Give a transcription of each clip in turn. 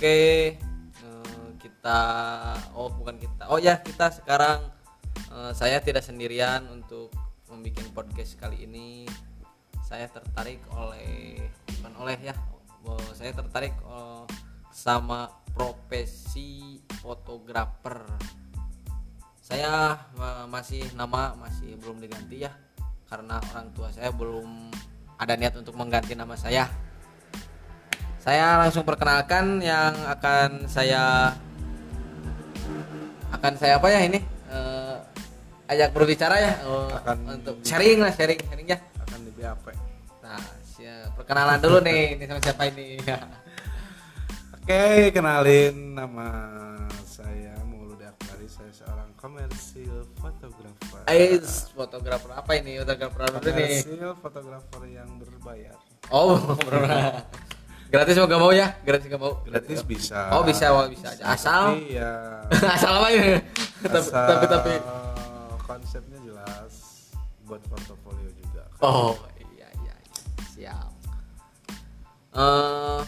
Oke, eh, kita oh bukan kita. Oh ya, kita sekarang eh, saya tidak sendirian untuk membuat podcast kali ini. Saya tertarik oleh bukan oleh ya. oh, saya tertarik oh, sama profesi fotografer. Saya eh, masih nama masih belum diganti ya karena orang tua saya belum ada niat untuk mengganti nama saya saya langsung perkenalkan yang akan saya akan saya apa ya ini eh, ajak berbicara ya eh, Akan- untuk sharing lah sharing sharing ya akan di BAP. nah siap. perkenalan dulu nih ini sama siapa ini Oke, kenalin nama saya Maulud Akbari. Saya seorang komersil fotografer. Ais fotografer apa ini fotografer apa nih Komersil fotografer yang berbayar. oh bener. Gratis mau gak mau ya? Gratis gak mau. Gratis bisa. oh bisa oh, bisa aja. Asal. Tapi ya. Asal apa ini tapi asal tapi tapi. konsepnya jelas buat portofolio juga. oh iya iya siap. Eh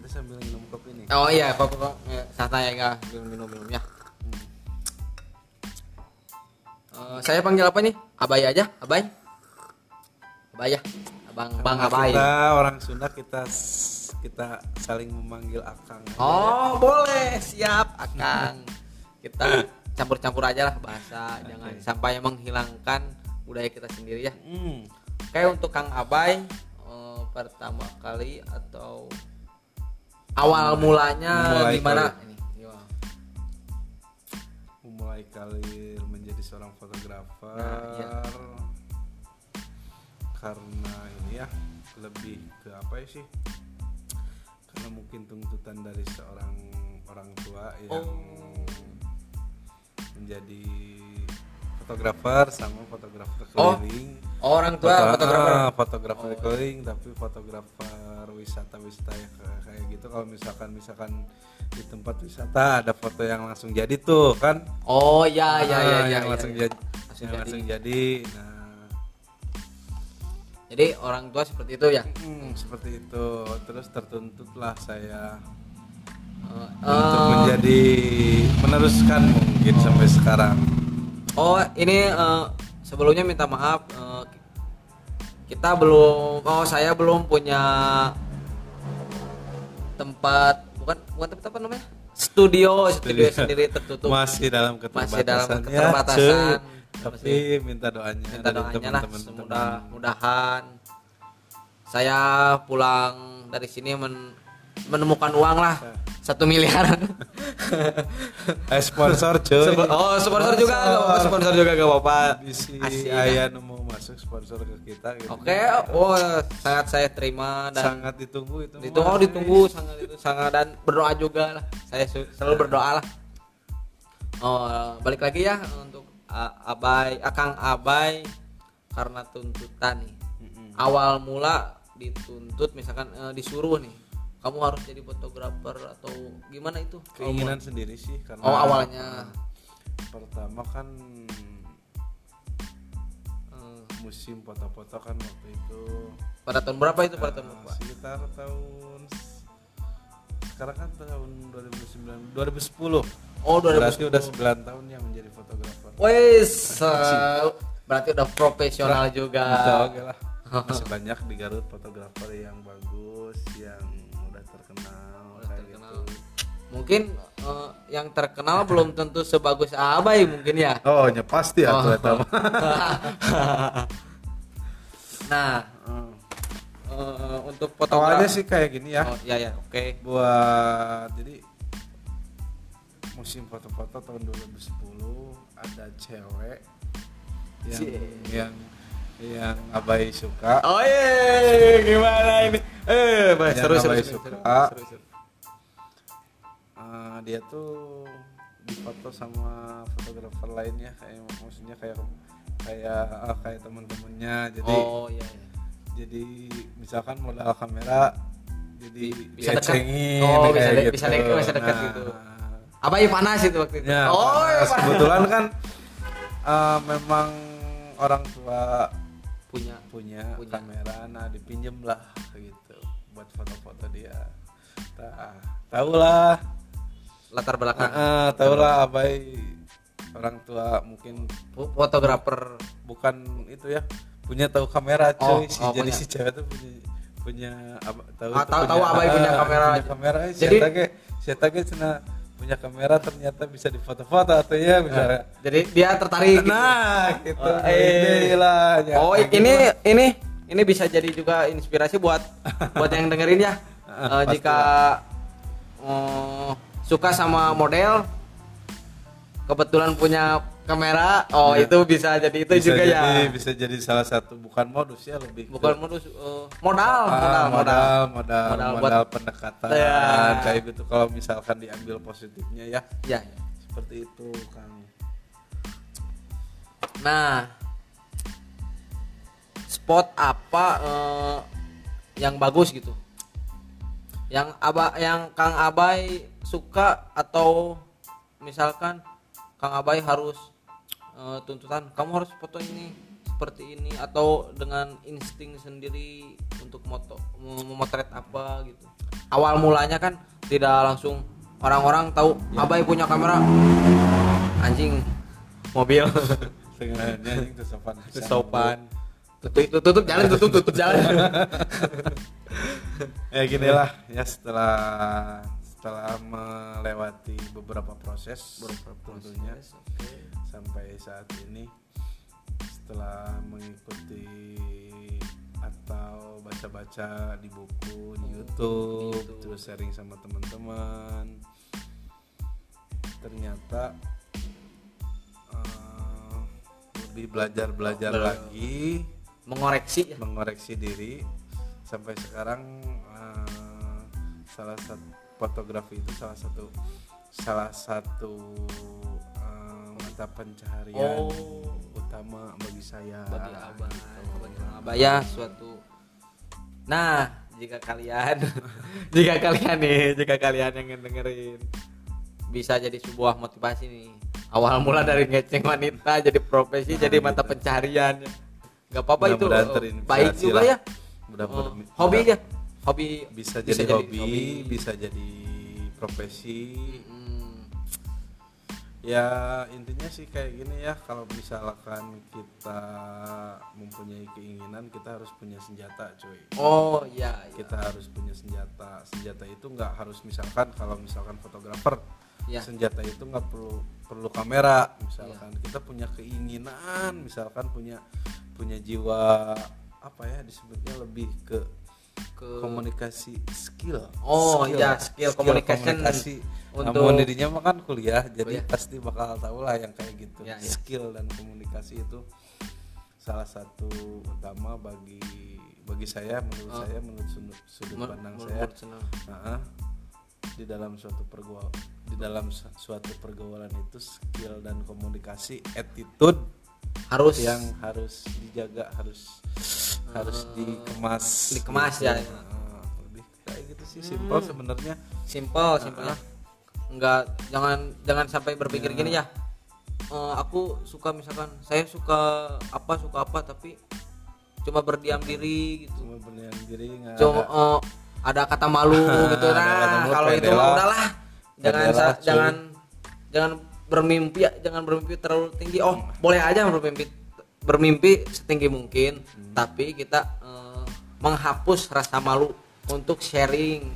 Kita sambil minum kopi nih. Oh iya, kok kok eh, santai ya minum minum minum ya. Eh, saya panggil apa nih? Abai aja, Abai. Abai ya, abang bang Karena Abai. Kita orang Sunda kita kita saling memanggil akang. Oh boleh, siap Akang. Kita campur-campur aja lah bahasa, jangan sampai menghilangkan budaya kita sendiri ya. Hmm. Oke untuk Kang Abai eh, pertama kali atau awal mulanya Mulai gimana? kali. Ini, gimana? memulai karir menjadi seorang fotografer Nah, iya. Karena ini ya lebih ke apa ya sih karena mungkin tuntutan dari seorang orang tua yang Oh. menjadi fotografer sama fotografer Oh, keliling Oh, orang tua Foto- fotografer. ah, fotografer Oh. keliling tapi fotografer wisata-wisata ya kayak, gitu kalau misalkan misalkan di tempat wisata ada foto yang langsung jadi tuh kan Oh iya iya iya Ah, iya. yang iya, langsung iya. jadi Langsung yang jadi. langsung jadi nah Jadi orang tua seperti itu ya. mm, seperti itu. Terus tertuntutlah saya Eh, untuk eh, menjadi meneruskan mungkin sampai sekarang. Oh ini eh, sebelumnya minta maaf eh, kita belum oh saya belum punya tempat bukan bukan tempat apa namanya? Studio studio, Studio. sendiri tertutup. Masih dalam Masih dalam keterbatasan. Ya, keterbatasan. Tapi minta doanya minta dari doanya lah teman-teman. semudah mudahan saya pulang dari sini men- menemukan uang lah satu miliar. Eh, sponsor cuy. Sebo- oh sponsor juga nggak apa-apa sponsor. juga gak apa-apa Asik, ayah mau masuk sponsor ke kita gitu. oke oh sangat saya terima dan sangat ditunggu itu itu mah. oh ditunggu sangat itu sangat dan berdoa juga lah. Saya selalu berdoa lah. Oh balik lagi ya untuk abai akang abai karena tuntutan nih. Mm-mm. awal mula dituntut misalkan eh, disuruh nih kamu harus jadi fotografer atau gimana itu? Keinginan sendiri sih karena oh awalnya. pertama kan eh, musim foto-foto kan waktu itu. Pada tahun berapa itu? Pada tahun eh, berapa sekitar tahun sekarang kan tahun 2009 2010 oh berarti 2010 udah 9 tahun yang menjadi fotografer Wes, eh, berarti udah profesional juga. Oke lah masih banyak di Garut fotografer yang bagus yang udah terkenal Udah kayak terkenal. gitu Mungkin eh, yang terkenal belum tentu sebagus Abai mungkin ya. oh ya pasti Oh. eta mah. nah, eh, untuk awalnya fotografer sih kayak gini ya Oh, ya ya, oke. buat jadi musim foto-foto tahun 2010 ada cewek yang Cie. yang yang abai suka Oh iya, gimana ini? Eh, Yang seru seru Abai seru, suka. seru, seru, seru. Eh, dia tuh difoto sama fotografer lainnya kayak maksudnya kayak kayak ah, kayak teman-temannya jadi Oh iya iya. jadi misalkan modal kamera jadi bisa dekat. Oh, bisa de- bisa dekat, bisa dekat gitu. Nah, Abai panas itu waktu itu. Ya, oh, panas. iya, panas. kebetulan kan eh, memang orang tua punya. punya, Punya. kamera, nah dipinjem lah gitu buat foto-foto dia. Nah, tahu lah latar belakang Heeh, tahu lah abai orang tua mungkin Fo- fotografer bukan itu ya punya tahu kamera Oh, cuy si oh, jadi punya. si cewek tuh punya punya apa tahu Ah, tahu- abai punya ah, kamera punya kamera Jadi- jadi ge sieta ge cenah punya kamera ternyata bisa difoto-foto atau ya misalnya jadi dia tertarik gitu. nah gitu Oh, eh. lah ya, oh ini lah. ini ini bisa jadi juga inspirasi buat buat yang dengerin ya pasti jika eh, suka sama model kebetulan punya kamera. Oh Ya. itu bisa jadi itu bisa juga jadi, ya bisa jadi salah satu bukan modus ya lebih ke- bukan modus eh, modal Ah, modal modal modal. modal Modal modal, pendekatan Ya. kayak gitu. Kalau misalkan diambil positifnya ya. Ya seperti itu kang. Nah spot apa eh, yang bagus gitu? Yang aba yang kang abai suka atau misalkan kang abai harus eh, tuntutan kamu harus foto ini seperti ini atau dengan insting sendiri untuk moto mem- memotret apa gitu. Awal mulanya kan tidak langsung orang-orang tahu abai punya kamera. Anjing mobil. Sengaja anjing sopan sopan tutup tutup, tutup jalan tutup tutup jalan. Ya gini lah ya setelah setelah melewati beberapa proses tentunya sampai saat ini. Setelah mengikuti atau baca-baca di buku di YouTube, YouTube. terus sharing sama teman-teman ternyata eh, lebih belajar-belajar Bel- lagi. Mengoreksi ya? Mengoreksi diri. Sampai sekarang eh, salah satu fotografi itu salah satu salah satu eh, mata pencaharian Oh. utama bagi saya bagi abah gitu. bagi abah ya suatu nah jika kalian jika kalian nih jika kalian yang dengerin bisa jadi sebuah motivasi nih awal mula dari ngeceng wanita jadi profesi Nah, jadi gitu. mata pencarian nggak apa-apa itu baik juga lah. ya Mudah- mudah- hobi ya hobi. Bisa, jadi, hobi, bisa jadi profesi. Mm, ya intinya sih kayak gini ya kalau misalkan kita mempunyai keinginan kita harus punya senjata cuy. Oh iya iya. kita harus punya senjata. Senjata itu nggak harus misalkan kalau misalkan fotografer Ya. senjata itu nggak perlu perlu kamera. Misalkan kita punya keinginan misalkan punya punya jiwa apa ya disebutnya lebih ke ke komunikasi skill Oh, iya, skill communication komunikasi untuk- namun dirinya mah kan kuliah jadi Kuliah. pasti bakal tahu lah yang kayak gitu Ya, ya. skill dan komunikasi itu salah satu utama bagi bagi saya menurut Oh. saya menurut sudut, sudut Men- pandang menurut saya. Nah, di dalam suatu pergaulan di dalam su- suatu pergaulan itu skill dan komunikasi attitude harus yang harus dijaga harus harus dikemas. Dikemas gitu. ya. Nah, lebih kayak gitu sih simpel sebenarnya. Simple simple ya enggak jangan jangan sampai berpikir gini ya. Eh, aku suka misalkan saya suka apa suka apa tapi cuma berdiam diri gitu. Cuma berniat diri nggak cuma ada- eh, ada kata malu gitu. Nah kalau itu mah lah. udahlah. Jangan jangan jangan bermimpi ya. Jangan bermimpi terlalu tinggi. Oh boleh aja bermimpi bermimpi setinggi mungkin Hmm. tapi kita eh, menghapus rasa malu untuk sharing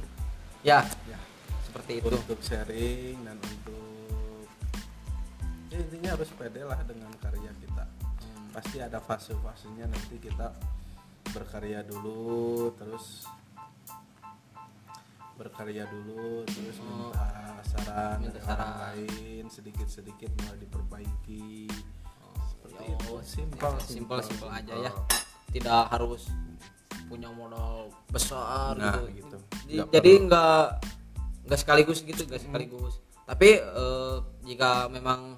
ya ya, seperti itu untuk sharing dan untuk ya intinya harus pede lah dengan karya kita Hmm. pasti ada fase-fasenya nanti kita berkarya dulu terus berkarya dulu terus minta saran minta dari orang saran. lain sedikit-sedikit mulai diperbaiki simpel simpel simpel aja ya. Tidak harus punya modal besar Nah, gitu, gitu. Nggak jadi nggak nggak sekaligus gitu nggak sekaligus. Tapi eh, jika memang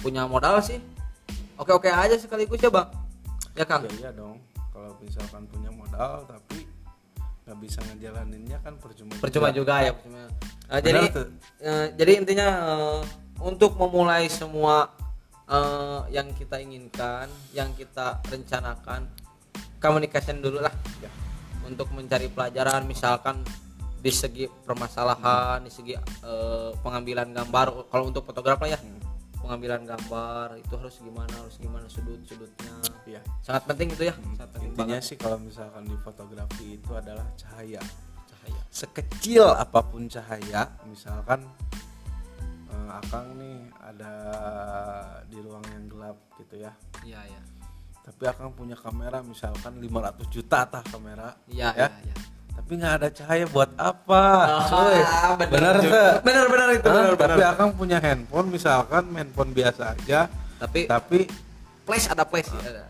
punya modal sih oke oke aja sekaligus ya bang. Ya kang? Ya iya dong. Kalau misalkan punya modal tapi nggak bisa ngejalaninnya kan percuma percuma juga ya percuma. Nah, jadi tuh. eh, jadi intinya eh, untuk memulai semua eh, yang kita inginkan yang kita rencanakan communication dulu lah. Ya. untuk mencari pelajaran misalkan di segi permasalahan di segi eh, pengambilan gambar. Kalau untuk fotografer ya pengambilan gambar itu harus gimana harus gimana sudut sudutnya. Iya. sangat penting itu ya. Sangat penting Intinya banget. sih kalau misalkan di fotografi itu adalah cahaya. cahaya. Sekecil apa pun cahaya, misalkan eh, Akang nih ada di ruang yang gelap gitu ya. iya iya Tapi Akang punya kamera misalkan 500 juta tah kamera. iya Ya. iya iya. Tapi nggak ada cahaya buat apa? Cuy, Ah, bener juga. nggak? bener bener itu bener Tapi bener Akang punya handphone misalkan handphone biasa aja, tapi tapi flash ada flash ya, ada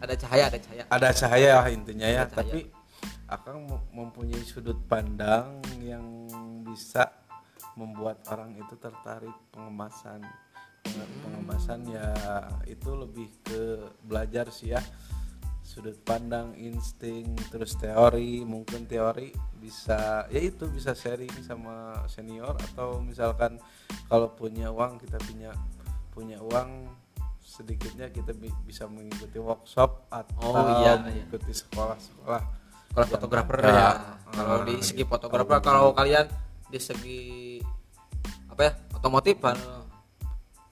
ada cahaya ada cahaya ada cahaya intinya ya cahaya. tapi akan mem- mempunyai sudut pandang yang bisa membuat orang itu tertarik pengemasan. Penge- pengemasan ya itu lebih ke belajar sih ya. Sudut pandang insting terus teori. Mungkin teori bisa ya itu bisa sharing sama senior atau misalkan kalau punya uang kita punya punya uang sedikitnya kita bi- bisa mengikuti workshop atau Oh, iya, iya. mengikuti sekolah-sekolah. Kalau yang fotografer ya kalau di segi fotografer kalau kalian di segi apa ya otomotif kan,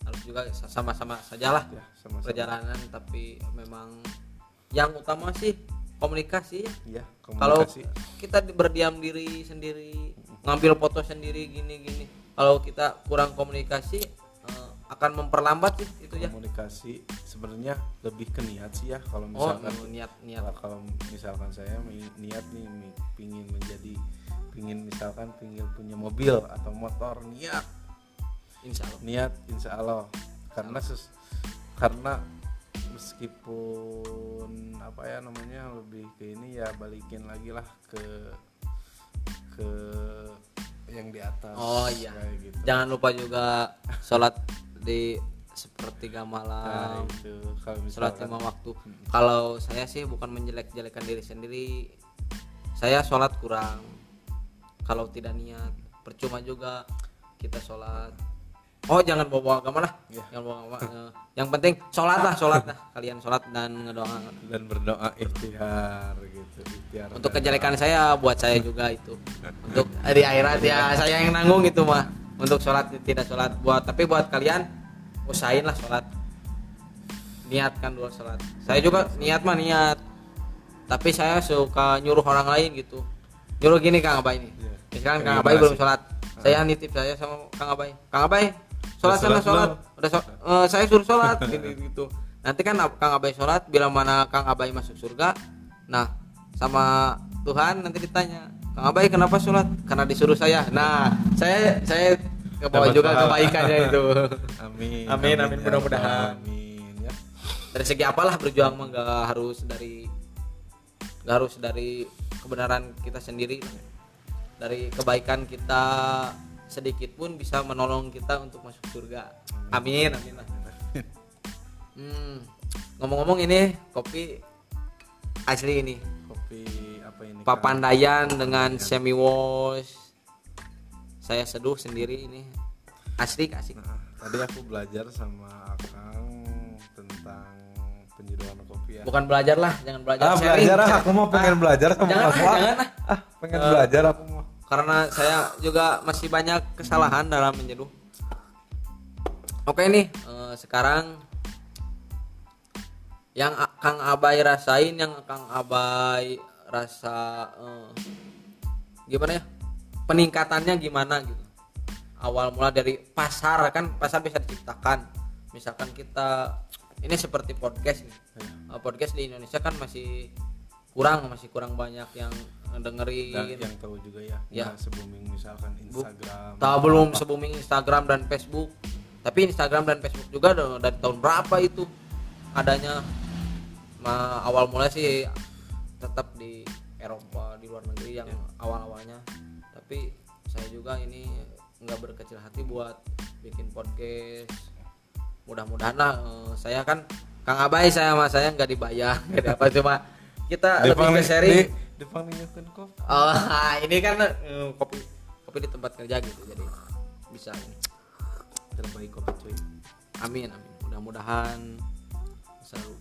harus juga sama-sama sajalah ya sama-sama. perjalanan tapi memang yang utama sih komunikasi ya. Ya kalau komunikasi. kita di- berdiam diri sendiri ngambil foto sendiri gini gini. Kalau kita kurang komunikasi eh, akan memperlambat sih itu ya. Komunikasi sebenarnya lebih ke niat sih ya kalau oh misalkan niat niat. Kalau- kalau misalkan saya niat nih pingin menjadi pingin misalkan pingin punya mobil atau motor niat. Insya Allah. Niat insya Allah. Karena ses, karena meskipun apa ya namanya lebih ke ini ya balikin lagi lah ke ke yang di atas. Oh, iya. gitu. Jangan lupa juga sholat di sepertiga nah, malam itu. Kalau sholat lima waktu. Kalau saya sih bukan menjelek-jelekan diri sendiri. Saya sholat kurang kalau tidak niat percuma juga kita sholat. Oh jangan bawa agama lah. Ya. jangan bawa agama. Eh, yang penting sholat lah sholat lah. Kalian sholat dan ngedoa. Dan berdoa ikhtiar gitu ikhtiar untuk kejelekan saya buat saya juga itu. Untuk di akhirat ya saya yang nanggung itu mah. Untuk sholat tidak sholat. Buat tapi buat kalian usahain lah sholat. Niatkan dulu sholat. Saya juga niat mah niat. Tapi saya suka nyuruh orang lain gitu. Nyuruh gini kang abay ini? Iya. Misalkan Kayak kang abay belum sholat. Saya nitip saya sama kang abay kang abay sholat sana sholat udah eh, saya suruh sholat gitu, gitu. Nanti kan kang abay sholat bila mana kang abay masuk surga nah sama Tuhan nanti ditanya kang abay kenapa sholat? Karena disuruh saya. Nah saya saya kebawa juga kebaikannya itu. Amin Amin, amin, ya mudah-mudahan. Amin ya. Dari segi apalah berjuang mah harus dari nggak harus dari kebenaran kita sendiri dari kebaikan kita sedikit pun bisa menolong kita untuk masuk surga. Amin. Amin lah hmm, ngomong-ngomong ini kopi asli ini. Kopi apa ini Kang? papandayan dengan semi wash. Saya seduh sendiri ini. Asik asik Nah, tadi aku belajar sama Akang tentang penjualan kopi ya. Bukan belajar lah jangan belajar ah sharing. belajar ah, aku mau pengen belajar sama jangan aku ah. jangan ah pengen belajar aku mau karena saya juga masih banyak kesalahan dalam menyeduh. Oke nih, eh, sekarang yang Kang Abai rasain, yang Kang Abai rasa eh, gimana ya? Peningkatannya gimana gitu? Awal mula dari pasar kan pasar bisa diciptakan. Misalkan kita ini seperti podcast nih. Eh, podcast di Indonesia kan masih kurang, masih kurang banyak yang dengerin dan yang tahu juga ya Ya. nggak se-booming misalkan Instagram. tahu belum se-booming Instagram dan Facebook. Tapi Instagram dan Facebook juga dari tahun berapa itu? Adanya Ma, awal mulai sih tetap di Eropa di luar negeri yang awal-awalnya. Tapi saya juga ini nggak berkecil hati buat bikin podcast. Mudah-mudahan lah eh, saya kan Kang Abai saya sama saya nggak dibayar apa cuma kita lebih ke sharing dipanggilkan kopi. Oh, ini kan eh, kopi kopi di tempat kerja gitu jadi bisa terbaik kopi cuy. Amin amin. Mudah-mudahan seru.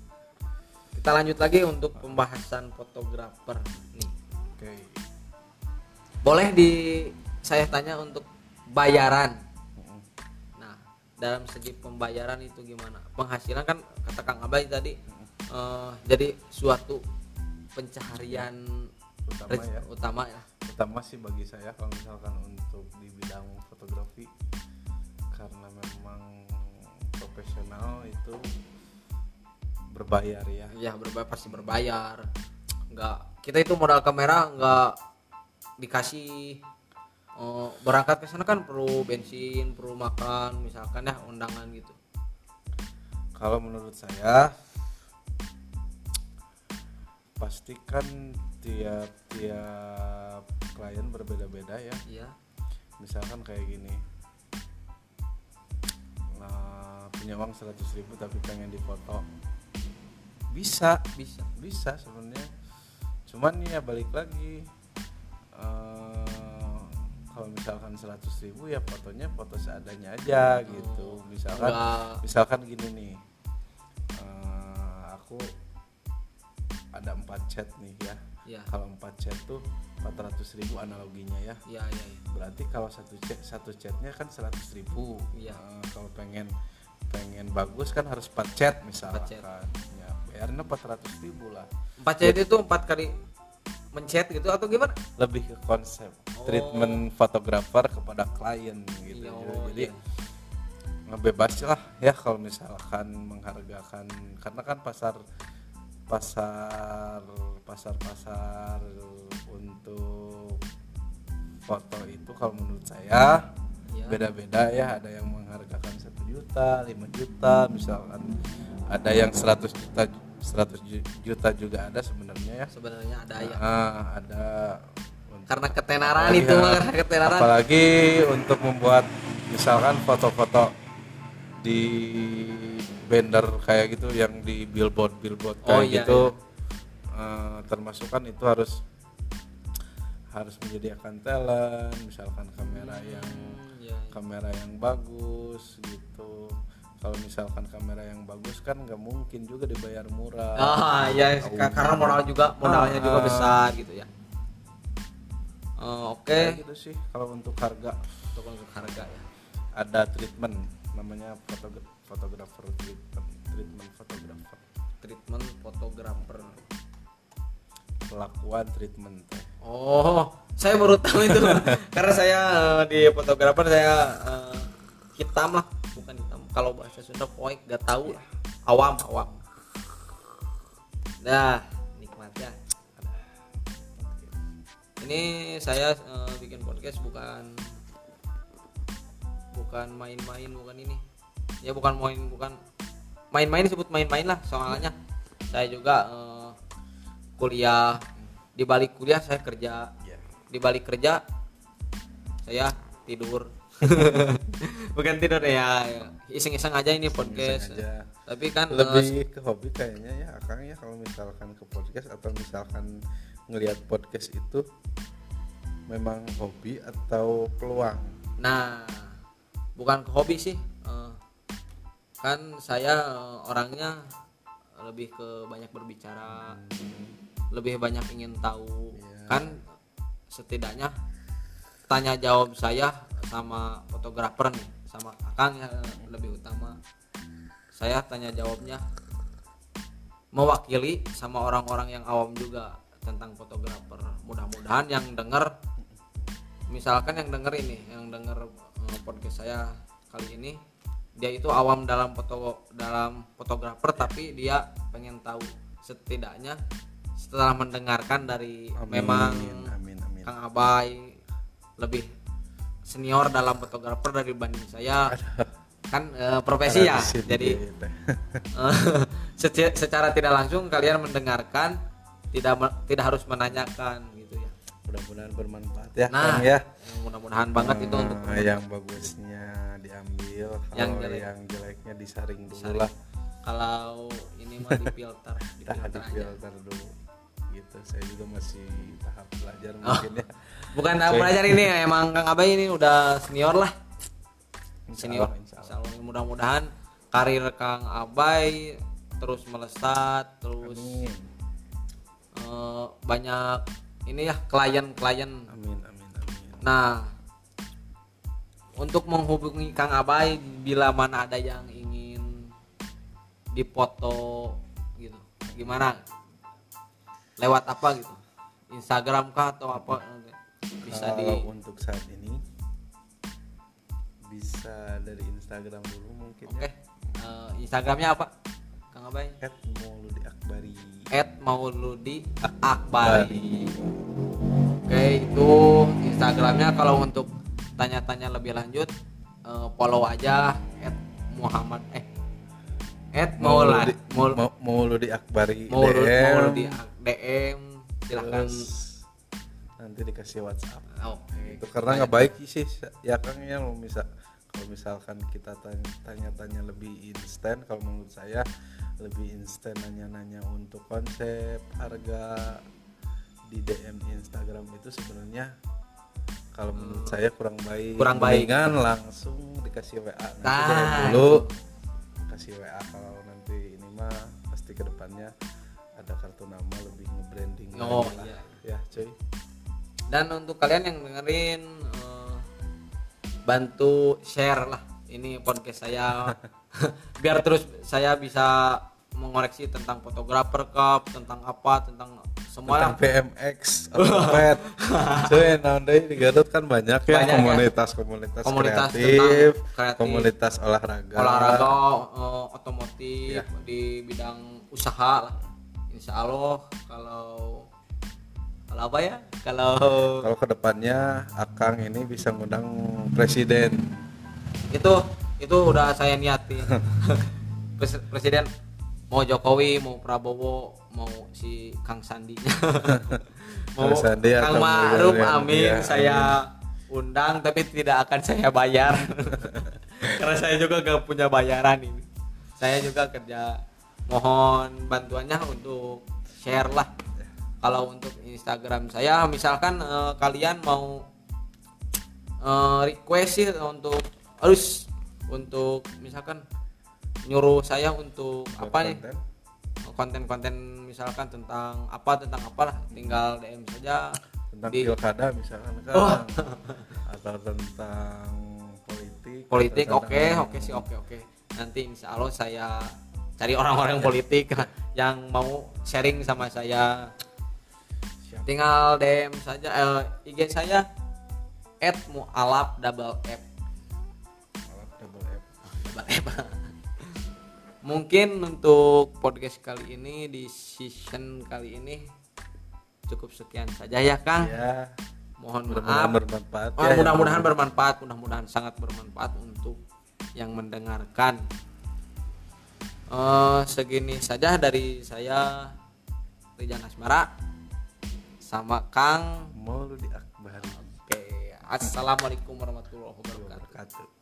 Kita lanjut lagi untuk pembahasan fotografer nih. oke. Boleh di saya tanya untuk bayaran. Nah dalam segi pembayaran itu gimana? Penghasilan kan kata Kang Abay tadi eh, jadi suatu pencaharian utama ya. utama ya. Utama sih bagi saya kalau misalkan untuk di bidang fotografi karena memang profesional itu berbayar ya. Ya berbayar pasti berbayar. Nggak kita itu modal kamera nggak dikasih eh, berangkat ke sana kan perlu bensin perlu makan misalkan ya undangan gitu. Kalau menurut saya pastikan tiap-tiap klien berbeda-beda ya. Iya. Misalkan kayak gini. Nah, punya uang 100.000 ribu tapi pengen dipoto. Bisa. Bisa. Bisa sebenarnya. Cuman ya balik lagi. Eh, kalau misalkan 100.000 ribu ya fotonya foto seadanya aja gitu. Misalkan Nggak- misalkan gini nih. Eh, aku ada empat chat nih ya ya kalau empat chat tuh 400.000 ribu analoginya ya ya ya, ya. berarti kalau satu chat satu chatnya kan 100.000 ribu Iya. Eh, kalau pengen pengen bagus kan harus 4 chat misalkan Empat chat. ya bayarnya 400.000 ribu lah empat chat itu empat kali mencet gitu atau gimana lebih ke konsep Oh. treatment fotografer kepada klien gitu Iya, Ya, oh, jadi iya. ngebebas lah ya kalau misalkan menghargakan karena kan pasar pasar pasar pasar untuk foto itu kalau menurut saya ya beda-beda ya. Ada yang menghargakan satu juta 5 juta misalkan. Ada yang 100 juta 100 ju- juta juga ada sebenarnya ya. Sebenarnya ada ya. Ah, ada karena ketenaran apalagi itu ya, mah karena ketenaran. Apalagi untuk membuat misalkan foto-foto di banner kayak gitu yang di billboard billboard kayak Oh, iya, gitu eh, termasuk kan itu harus harus menyediakan talent misalkan kamera yang Hmm, ya, ya. kamera yang bagus gitu. Kalau misalkan kamera yang bagus kan nggak mungkin juga dibayar murah. Ah ya karena modal juga modalnya juga Ah. besar gitu ya. Eh, oke. Kayak gitu sih kalau untuk harga. Untuk untuk harga ya. Ada treatment namanya fotogra- fotografer treatment treatment fotografer. Treatment fotografer. Pelakuan treatment. Oh saya baru tahu itu. Karena saya eh, di fotografer saya eh, hitam lah. Bukan hitam. Kalau bahasa Sunda poik gak tahu lah. Awam awam. Nah nikmat ya ini saya eh, bikin podcast bukan bukan main-main bukan ini. Ya bukan main bukan main-main disebut main-main lah soalnya. Saya juga eh, kuliah di balik kuliah saya kerja. Ya di balik kerja saya tidur. Bukan tidur ya? Iseng-iseng aja ini podcast. Iseng aja. tapi kan eh, lebih ke hobi kayaknya ya akang ya. Kalau misalkan ke podcast atau misalkan ngelihat podcast itu memang hobi atau peluang? Nah, bukan ke hobi sih. Eh, kan saya eh, orangnya lebih ke banyak berbicara, lebih banyak ingin tahu. Iya. Kan setidaknya tanya jawab saya sama fotografer nih, sama Akang ya lebih utama. Saya tanya jawabnya mewakili sama orang-orang yang awam juga tentang fotografer. Mudah-mudahan yang denger misalkan yang denger ini yang denger podcast saya kali ini dia itu awam dalam foto dalam fotografer tapi dia pengen tahu setidaknya setelah mendengarkan dari memang amin amin Kang Abai lebih senior dalam fotografer dari banding saya. Kan eh, profesi ya jadi eh, secara tidak langsung kalian mendengarkan tidak tidak harus menanyakan mudah-mudahan bermanfaat ya Nah, Kang, ya mudah-mudahan banget itu untuk Eh, yang bagusnya diambil Yang yang jelek. yang jeleknya disaring dulu lah kalau ini mah di filter di Tah filter di aja. dulu gitu saya juga masih tahap belajar Oh. mungkin ya bukan Oke. belajar ini emang Kang Abai ini udah senior lah Insya senior Allah, insya Insya Allah. mudah-mudahan karir Kang Abai terus melesat terus amin eh, banyak ini ya klien-klien amin amin Nah, untuk menghubungi Kang Abai bila mana ada yang ingin dipoto gitu, gimana? Lewat apa gitu? Instagram kah atau apa? Bisa di Kalau untuk saat ini bisa dari Instagram dulu mungkin Oke. ya. Eh, Instagramnya apa? Kang Abai? At Mauludi Akbari. At Mauludi Akbari. Oke, itu Instagramnya kalau untuk tanya-tanya lebih lanjut eh, follow aja at Muhammad eh at Mauladi Maul Mau- Mauludi Akbari Maulud DM, Mauludi DM silahkan terus nanti dikasih WhatsApp. oke Itu karena nggak baik sih ya Kang ya mau misal kalau misalkan kita tanya- tanya-tanya lebih instan kalau menurut saya lebih instan nanya-nanya untuk konsep harga di DM Instagram itu sebenarnya kalau menurut saya kurang baik Hmm. Kurang baik. Mendingan langsung dikasih WA nanti Nah, dulu kasih WA kalau nanti ini mah pasti ke depannya ada kartu nama lebih nge-branding Oh, iya. ya cuy dan untuk kalian yang dengerin eh, bantu share lah. Ini podcast saya. Biar terus saya bisa mengoreksi tentang fotografer cup tentang apa tentang semua tentang BMX cuy naon deui di Garut kan banyak ya Banyak ya. komunitas-komunitas Komunitas kreatif, kreatif, komunitas olahraga. Olahraga eh, otomotif Iya. di bidang usaha lah. Insya Allah kalau kalau apa ya? Kalau kalau ke depannya Akang ini bisa ngundang presiden. Itu itu udah saya niatin. Pres- presiden mau Jokowi mau Prabowo mau si Kang Sandi. Mau Kang Sandi Kang Ma'ruf amin iya, saya undang tapi tidak akan saya bayar. Karena saya juga gak punya bayaran ini. Saya juga kerja mohon bantuannya untuk share lah kalau untuk Instagram saya misalkan eh, kalian mau eh, request sih untuk harus untuk misalkan nyuruh saya untuk buat apa nih konten. konten-konten misalkan tentang apa tentang apalah tinggal DM saja tentang di pilkada misalkan kan Oh. atau tentang politik politik oke oke sih oke oke nanti insya Allah saya cari orang-orang politik yang mau sharing sama saya. Tinggal DM saja eh, IG saya at mualaf double F. Alat double F. double F. Mungkin untuk podcast kali ini di season kali ini cukup sekian saja ya Kang. Ya mohon mudah-mudahan maaf bermanfaat Oh, ya, mudah-mudahan yang- bermanfaat, mudah-mudahan sangat bermanfaat untuk yang mendengarkan. Eh, segini saja dari saya Rijan Asmara sama Kang. Mauludi Akbar Oke, assalamualaikum warahmatullahi wabarakatuh